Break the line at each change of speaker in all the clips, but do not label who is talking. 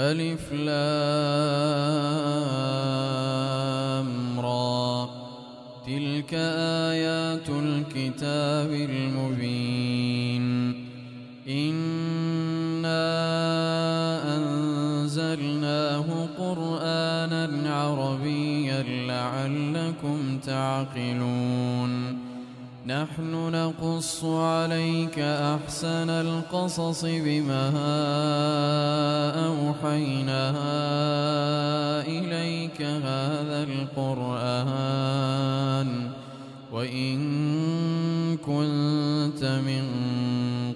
ألف لام را. تلك آيات الكتاب المبين. إنا أنزلناه قرآنا عربيا لعلكم تعقلون. نحن نقص عليك أحسن القصص بما أوحينا إليك هذا القرآن وإن كنت من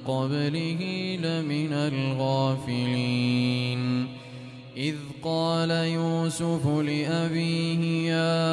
قبله لمن الغافلين. إذ قال يوسف لأبيه يا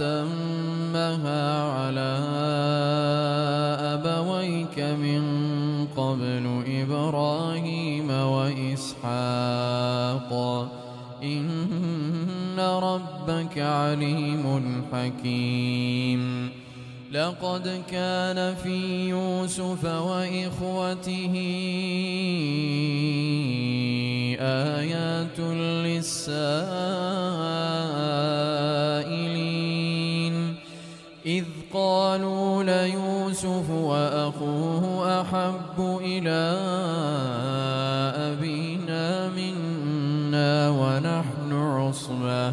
أتمها على أبويك من قبل إبراهيم وإسحاق. إن ربك عليم حكيم. لقد كان في يوسف وإخوته آيات للسائلين قالوا ليوسف وأخوه أحب إلى أبينا منا ونحن عصبة.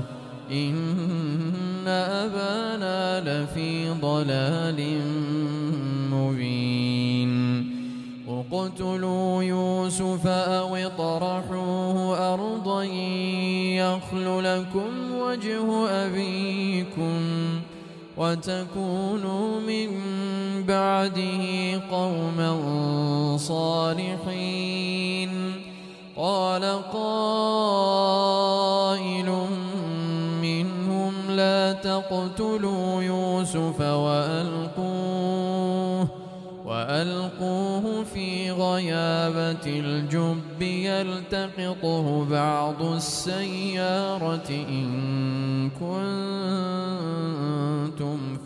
إن أبانا لفي ضلال مبين. اقتلوا يوسف أو اطرحوه أرضا يخل لكم وجه أبيكم. وتكونوا من بعده قوما صالحين. قال قائل منهم لا تقتلوا يوسف وألقوه وألقوه في غيابة الجب يلتقطه بعض السيارة إن كنتم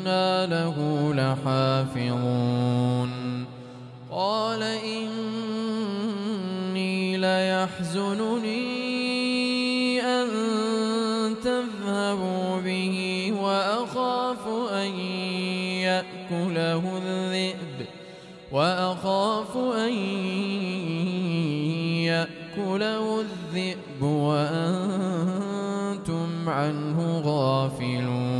وإنا له لحافظون قال إني ليحزنني أن تذهبوا به وأخاف أن يأكله الذئب وأخاف أن يأكله الذئب وأنتم عنه غافلون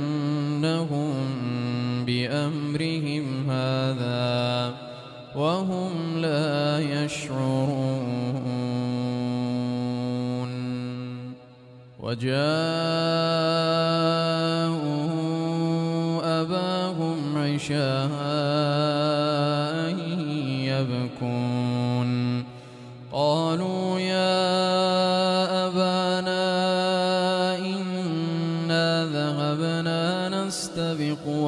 بأمرهم هذا وهم لا يشعرون وجاءوا أباهم عشاء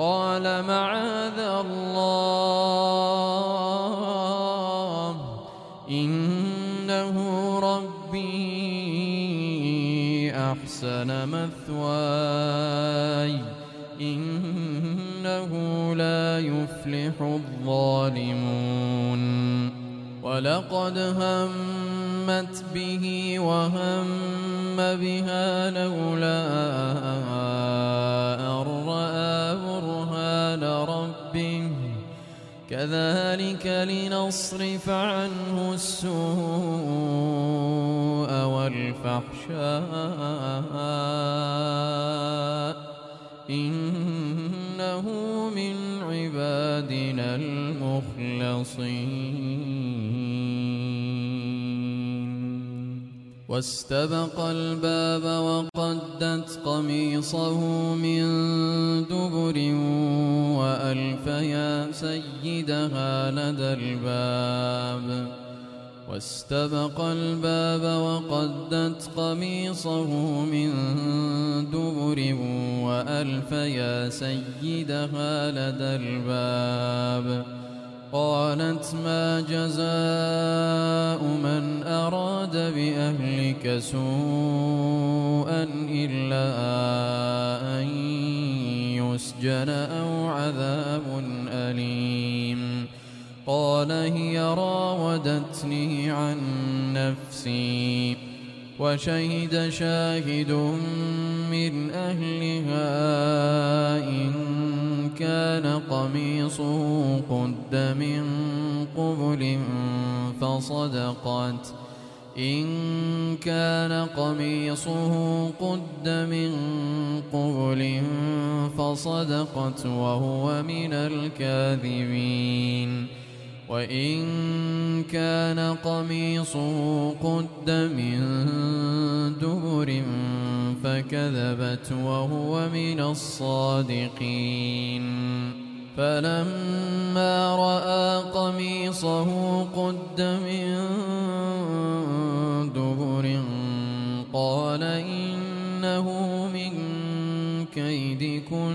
قال معاذ الله إنه ربي أحسن مثواي إنه لا يفلح الظالمون. ولقد همت به وهم بها لولا كذلك لنصرف عنه السوء والفحشاء إنه من عبادنا المخلصين. واستبق الباب وقدت قميصه من دبر وألف يا سيدها لدى الباب. واستبق الباب وقدت قميصه من دبر وألف يا سيدها لدى الباب. قالت ما جزاء من أراد بأهلك سوءا إلا أن يسجن أو عذاب أليم. قال هي راودتني عن نفسي وشهد شاهد من أهلها إن كان قميصه قد من قبل فصدقت. إن كان قميصه قد من قبل فصدقت وهو من الكاذبين. وإن كان قميصه قد من دبر فكذبت وهو من الصادقين. فلما رأى قميصه قد من دبر قال إنه من كيدكن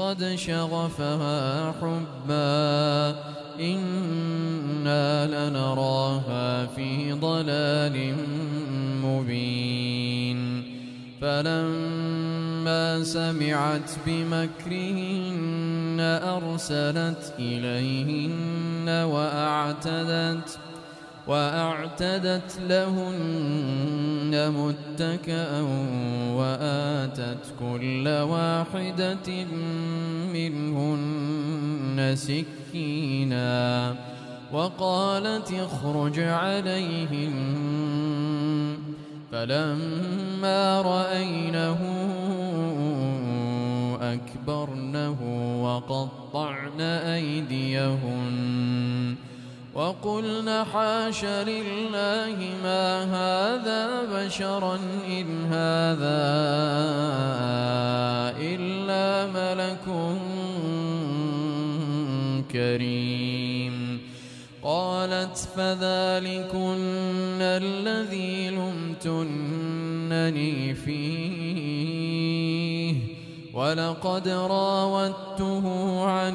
قد شغفها حبا. إنا لنراها في ضلال مبين. فلما سمعت بمكرهن أرسلت إليهن وأعتدت وأعتدت لهن متكأ وآتت كل واحدة منهن سكينا وقالت اخرج عليهن فلما رأينه أكبرنه وقطعن أيديهن وقلن حاش لله ما هذا بشرا إن هذا إلا ملك كريم. قالت فذلكن الذي لمتنني فيه. ولقد راودته عن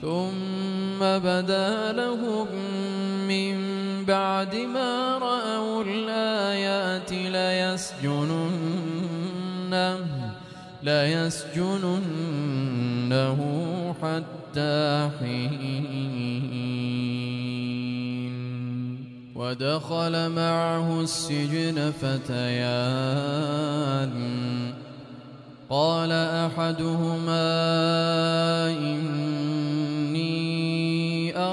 ثم بدا لهم من بعد ما رأوا الآيات ليسجننه ليسجننه حتى حين. ودخل معه السجن فتيان. قال أحدهما إني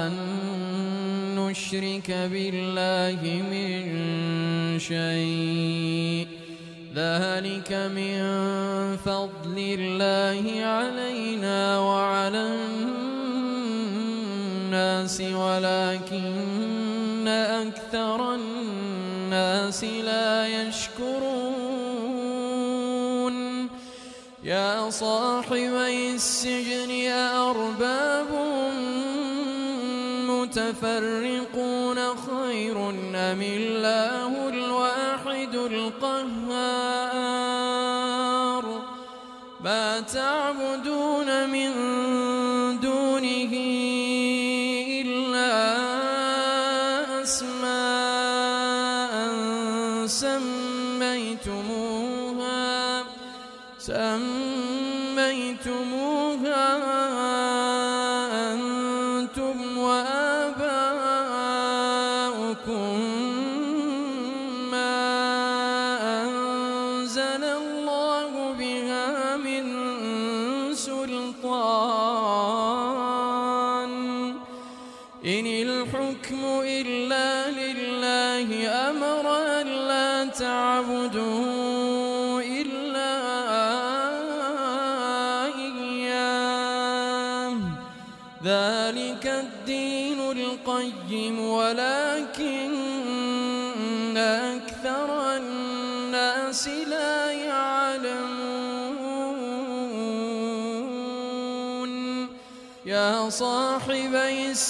أن نشرك بالله من شيء. ذلك من فضل الله علينا وعلى الناس ولكن أكثر الناس لا يشكرون. يا صاحبي السجن أرباب متفرقون خير أم الله الواحد القهار؟ ما تعبدون من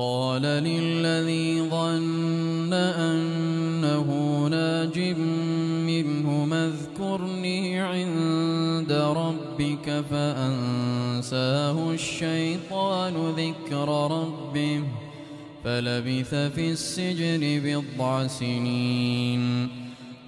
وقال للذي ظن أنه ناج منه اذكرني عند ربك فأنساه الشيطان ذكر ربه فلبث في السجن بضع سنين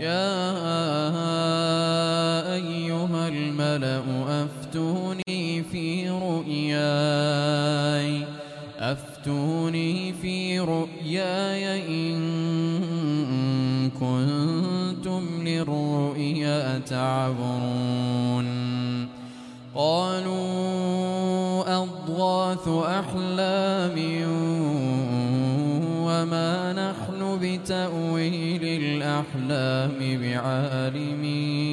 يا أيها الملأ أفتوني في رؤياي. أفتوني في رؤياي إن كنتم للرؤيا تعبرون. قالوا أضغاث أحلام وما نحن بتأويل الأحلام بعالمين.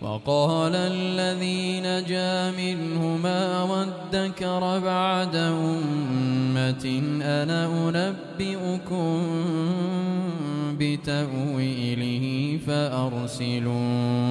وقال الذي نجا منهما وادكر بعد أمة أنا أنبئكم بتأويله فأرسلون.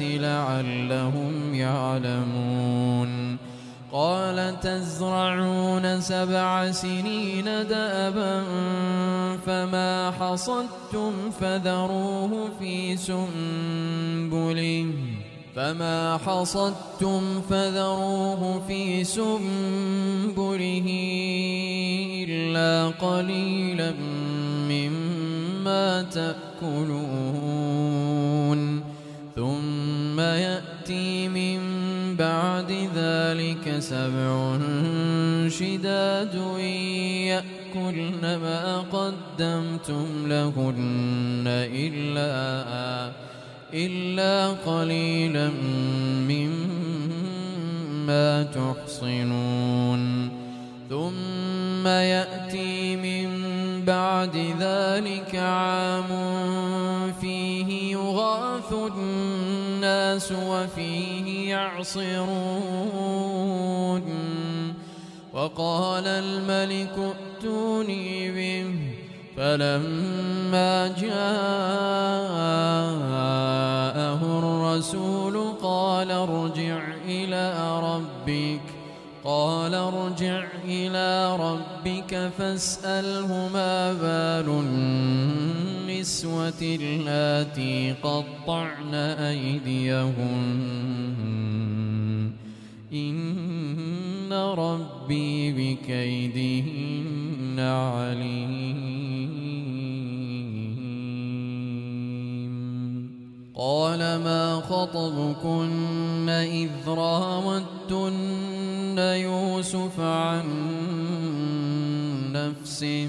لعلهم يعلمون. قال تزرعون سبع سنين دأبا فما حصدتم فذروه في سنبله. فما حصدتم فذروه في سنبله إلا قليلا مما تأكلون. ثم يأتي من بعد ذلك سبع شداد يأكلن ما قدمتم لهن إلا إلا قليلا مما تحصنون. ثم يأتي من بعد ذلك عام فيه يغاث الناس وفيه يعصرون. وقال الملك ائتوني به فلما جاءه الرسول قال ارجع إلى ربك. قال ارجع إلى ربك فاسأله ما بال النسوة اللاتي قطعن أيديهن. إن ربي بكيدهن عليم. قال ما خطبكن إذ راودتن يوسف عن نفسه؟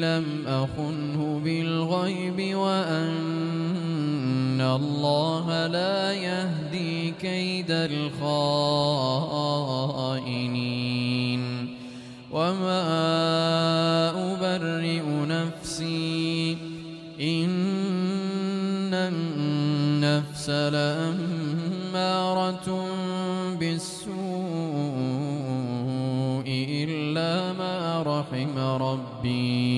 لم أخنه بالغيب وأن الله لا يهدي كيد الخائنين وما أبرئ نفسي إن النفس لأمارة بالسوء إلا ما رحم ربي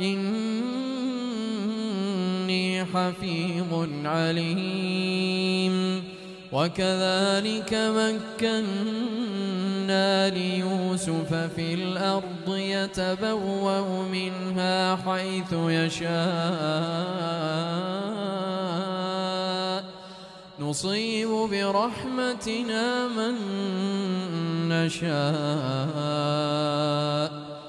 إني حفيظ عليم. وكذلك مكنا ليوسف في الأرض يتبوأ منها حيث يشاء. نصيب برحمتنا من نشاء.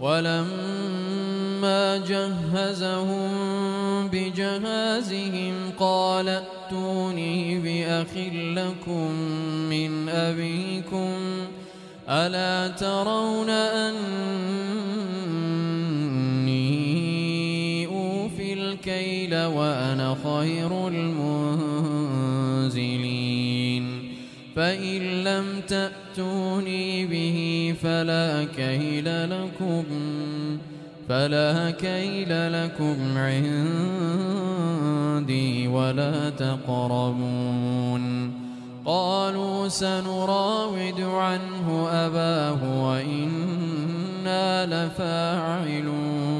ولما جهزهم بجهازهم قال ائتوني بأخ لكم من أبيكم ألا ترون أني أوفي الكيل وأنا خير المنزلين فإن لم تأتوني به فلا كيل لكم فلا كيل لكم عندي ولا تقربون قالوا سنراود عنه أباه وإنا لفاعلون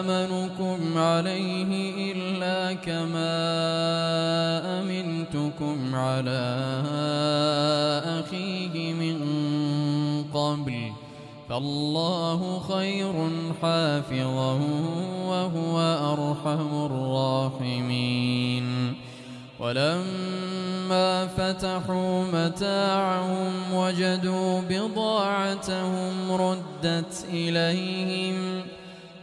آمنكم عليه إلا كما أمنتكم على أخيه من قبل. فالله خير حافظا وهو أرحم الراحمين. ولما فتحوا متاعهم وجدوا بضاعتهم ردت إليهم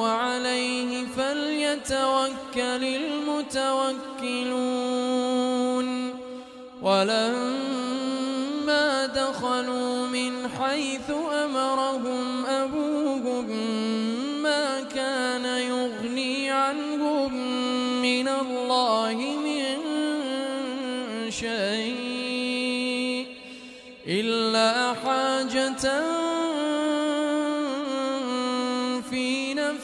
وعليه فليتوكل المتوكلون. ولما دخلوا من حيث أمرهم أبوهم ما كان يغني عنهم من الله من شيء إلا حاجة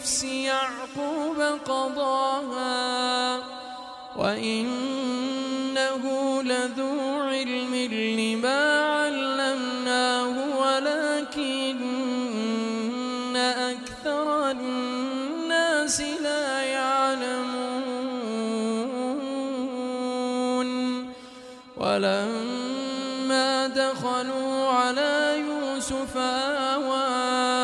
نفس يعقوب قضاها وإنه لذو علم لما علمناه ولكن أكثر الناس لا يعلمون ولما دخلوا على يوسف آوى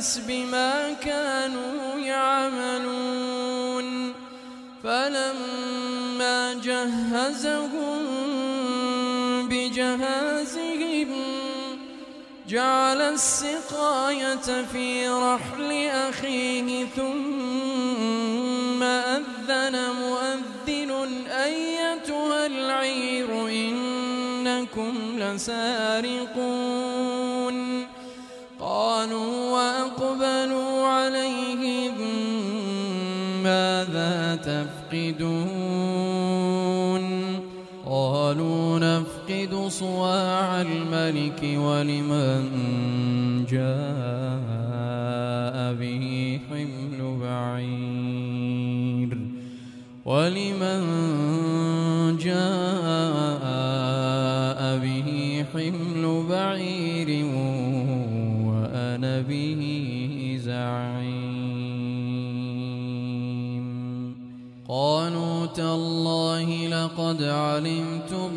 تبتئس بما كانوا يعملون. فلما جهزهم بجهازهم جعل السقاية في رحل أخيه ثم أذن مؤذن أيتها العير إنكم لسارقون. قالوا فقبلوا عليهم ماذا تفقدون؟ قالوا نفقد صواع الملك ولمن جاء به حمل بعير ولمن لقد علمتم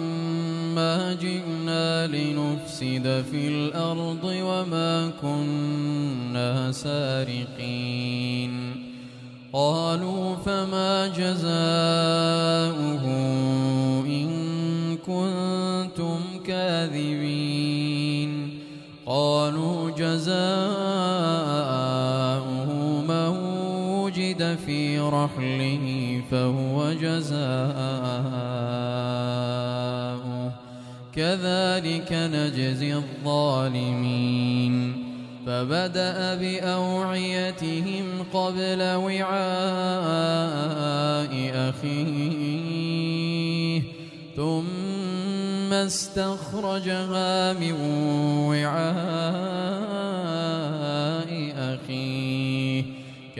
ما جئنا لنفسد في الأرض وما كنا سارقين. قالوا فما جزاؤه إن كنتم كاذبين. قالوا جزاؤه رحله فهو جزاؤه. كذلك نجزي الظالمين. فبدأ بأوعيتهم قبل وعاء أخيه. ثم استخرجها من وعاء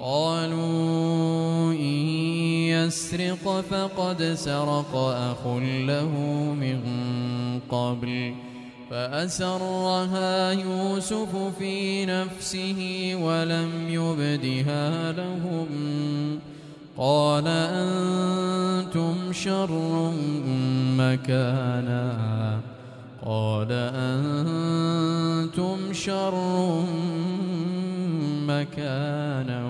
قالوا إن يسرق فقد سرق أخ له من قبل فأسرها يوسف في نفسه ولم يبدها لهم قال أنتم شر مكانا قال أنتم شر مكانا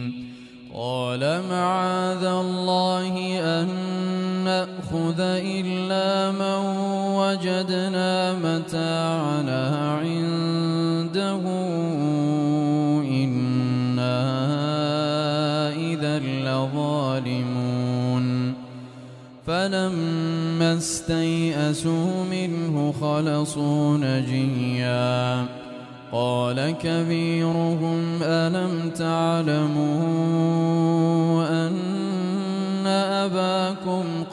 قال معاذ الله أن نأخذ إلا من وجدنا متاعنا عنده. إنا إذا لظالمون. فلما استيئسوا منه خلصوا نجيا. قال كبيرهم ألم تعلموا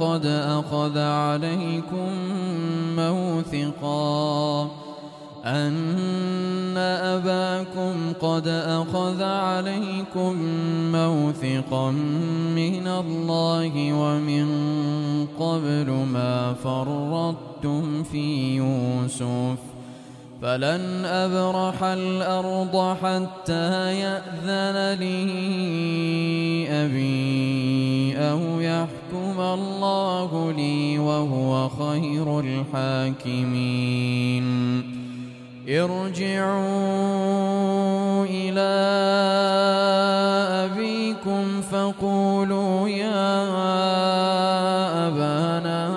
قد أخذ عليكم موثقا أن أباكم قد أخذ عليكم موثقا من الله ومن قبل ما فرطتم في يوسف فلن أبرح الأرض حتى يأذن لي أبي أو يحكم الله لي وهو خير الحاكمين. ارجعوا إلى أبيكم فقولوا يا أبانا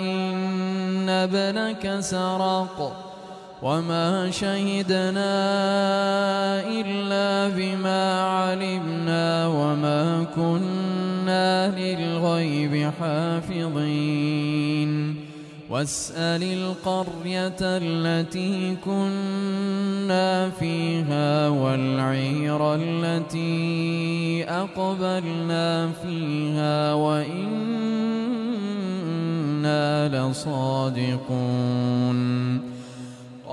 إن ابنك سرق وما شهدنا إلا بما علمنا وما كنا للغيب حافظين. واسأل القرية التي كنا فيها والعير التي أقبلنا فيها وإنا لصادقون.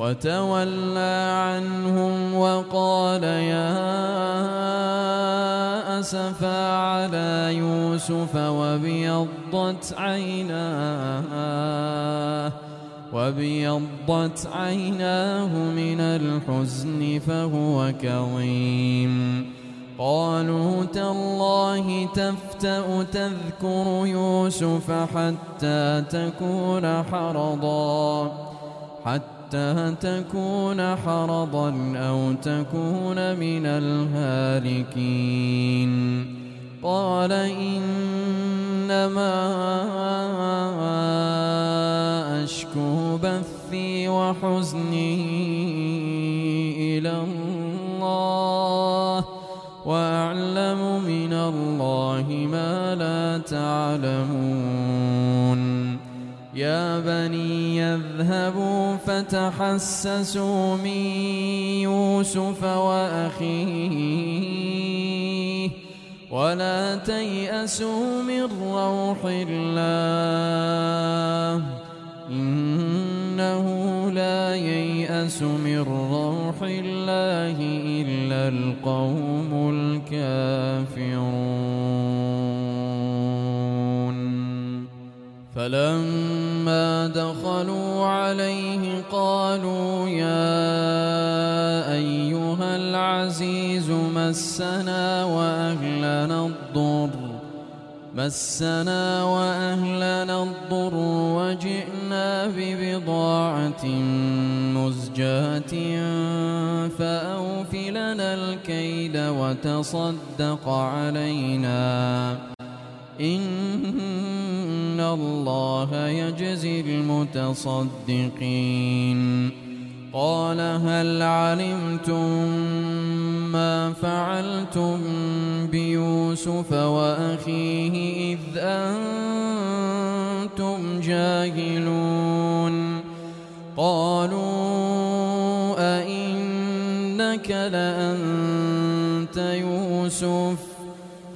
وتولى عنهم وقال يا أسفا على يوسف وابيضت عيناه وابيضت عيناه من الحزن فهو كظيم. قالوا تالله تفتأ تذكر يوسف حتى تكون حرضا حتى حتى تكون حرضا أو تكون من الهالكين. قال إنما أشكو بثي وحزني إلى الله وأعلم من الله ما لا تعلمون. يا بني اذهبوا فتحسسوا من يوسف وأخيه ولا تيأسوا من روح الله إنه لا ييأس من روح الله إلا القوم الكافرون فلما دخلوا عليه قالوا يا أيها العزيز مسنا وأهلنا الضر مسنا وأهلنا الضر وجئنا ببضاعة مزجاة فأوفلنا الكيد وتصدق علينا إن الله يجزي المتصدقين قال هل علمتم ما فعلتم بيوسف وأخيه إذ أنتم جاهلون قالوا أئنك لأنت يوسف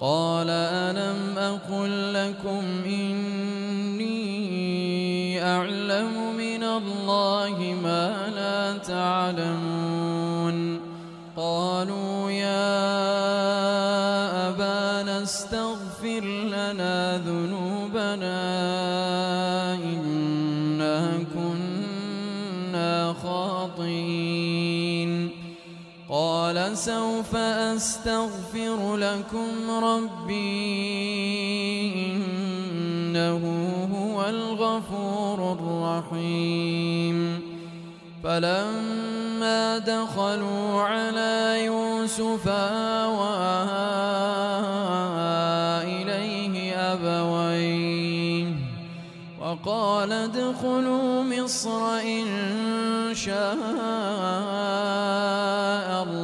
قال ألم أقل لكم إني أعلم من الله ما لا تعلمون قالوا يا أبانا استغفر لنا ذنوبنا قال سوف أستغفر لكم ربي إنه هو الغفور الرحيم. فلما دخلوا على يوسف آوى إليه أبويه وقال ادخلوا مصر إن شاء الله.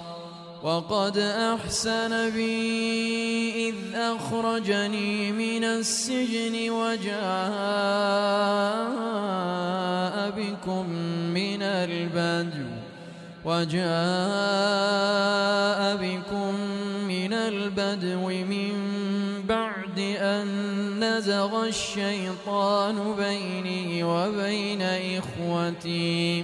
وقد أحسن بي إذ أخرجني من السجن وجاء بكم من البدو وجاء بكم من البدو من بعد أن نزغ الشيطان بيني وبين إخوتي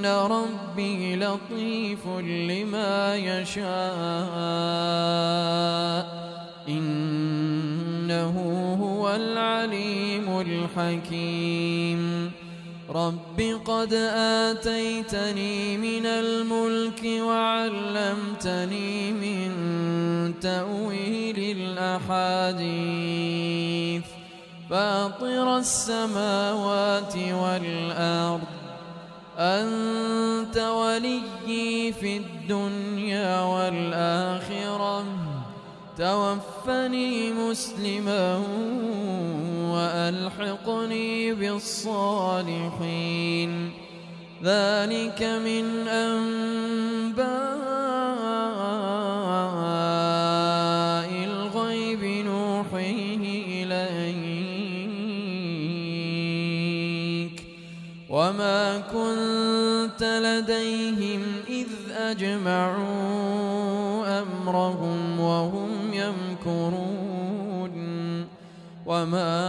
إن ربي لطيف لما يشاء إنه هو العليم الحكيم رب قد آتيتني من الملك وعلمتني من تأويل الأحاديث فاطر السماوات والأرض أنت وليي في الدنيا والآخرة. توفني مسلما وألحقني بالصالحين. ذلك من أنباء أجمعوا أمرهم وهم يمكرون وما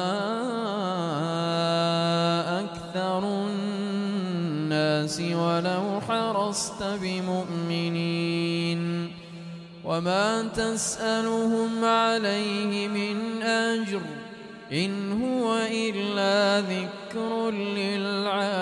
أكثر الناس ولو حرصت بمؤمنين وما تسألهم عليه من أجر إن هو إلا ذكر للعالمين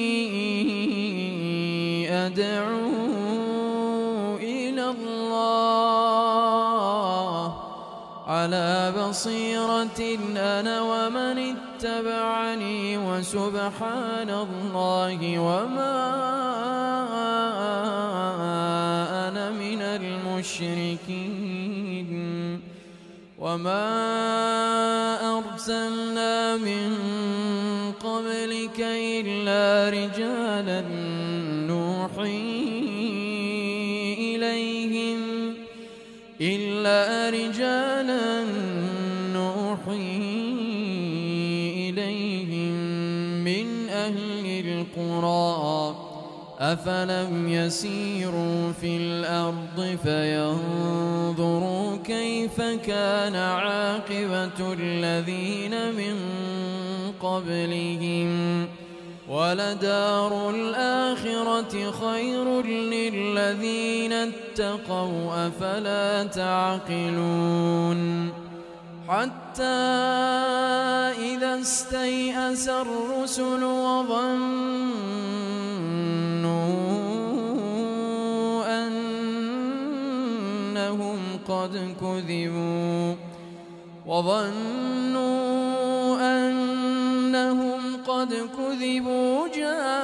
على بصيرة أنا ومن اتبعني وسبحان الله وما أنا من المشركين وما أرسلنا من قبلك إلا رجالا نوحي إلا رجالا نوحي إليهم من أهل القرى أفلم يسيروا في الأرض فينظروا كيف كان عاقبة الذين من قبلهم ولدار الآخرة خير للذين اتقوا أفلا تعقلون؟ حتى إذا استيأس الرسل وظنوا أنهم قد كذبوا وظنوا قد كذبوا جاءهم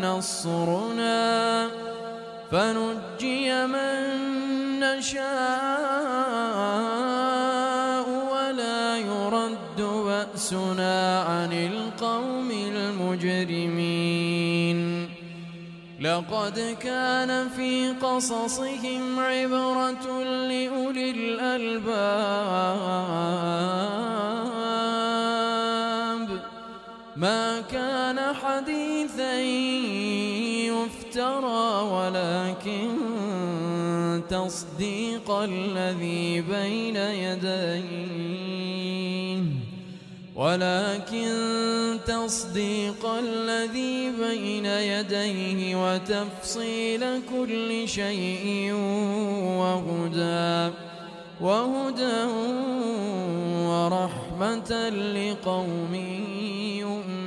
نصرنا فنجي من نشاء ولا يرد بأسنا عن القوم المجرمين. لقد كان في قصصهم عبرة لأولي الألباب. ما كان حديثا يفترى ولكن تصديق الذي بين يديه. ولكن تصديق الذي بين يديه وتفصيل كل شيء وهدى. وهدى ورحمة لقوم يؤمنون.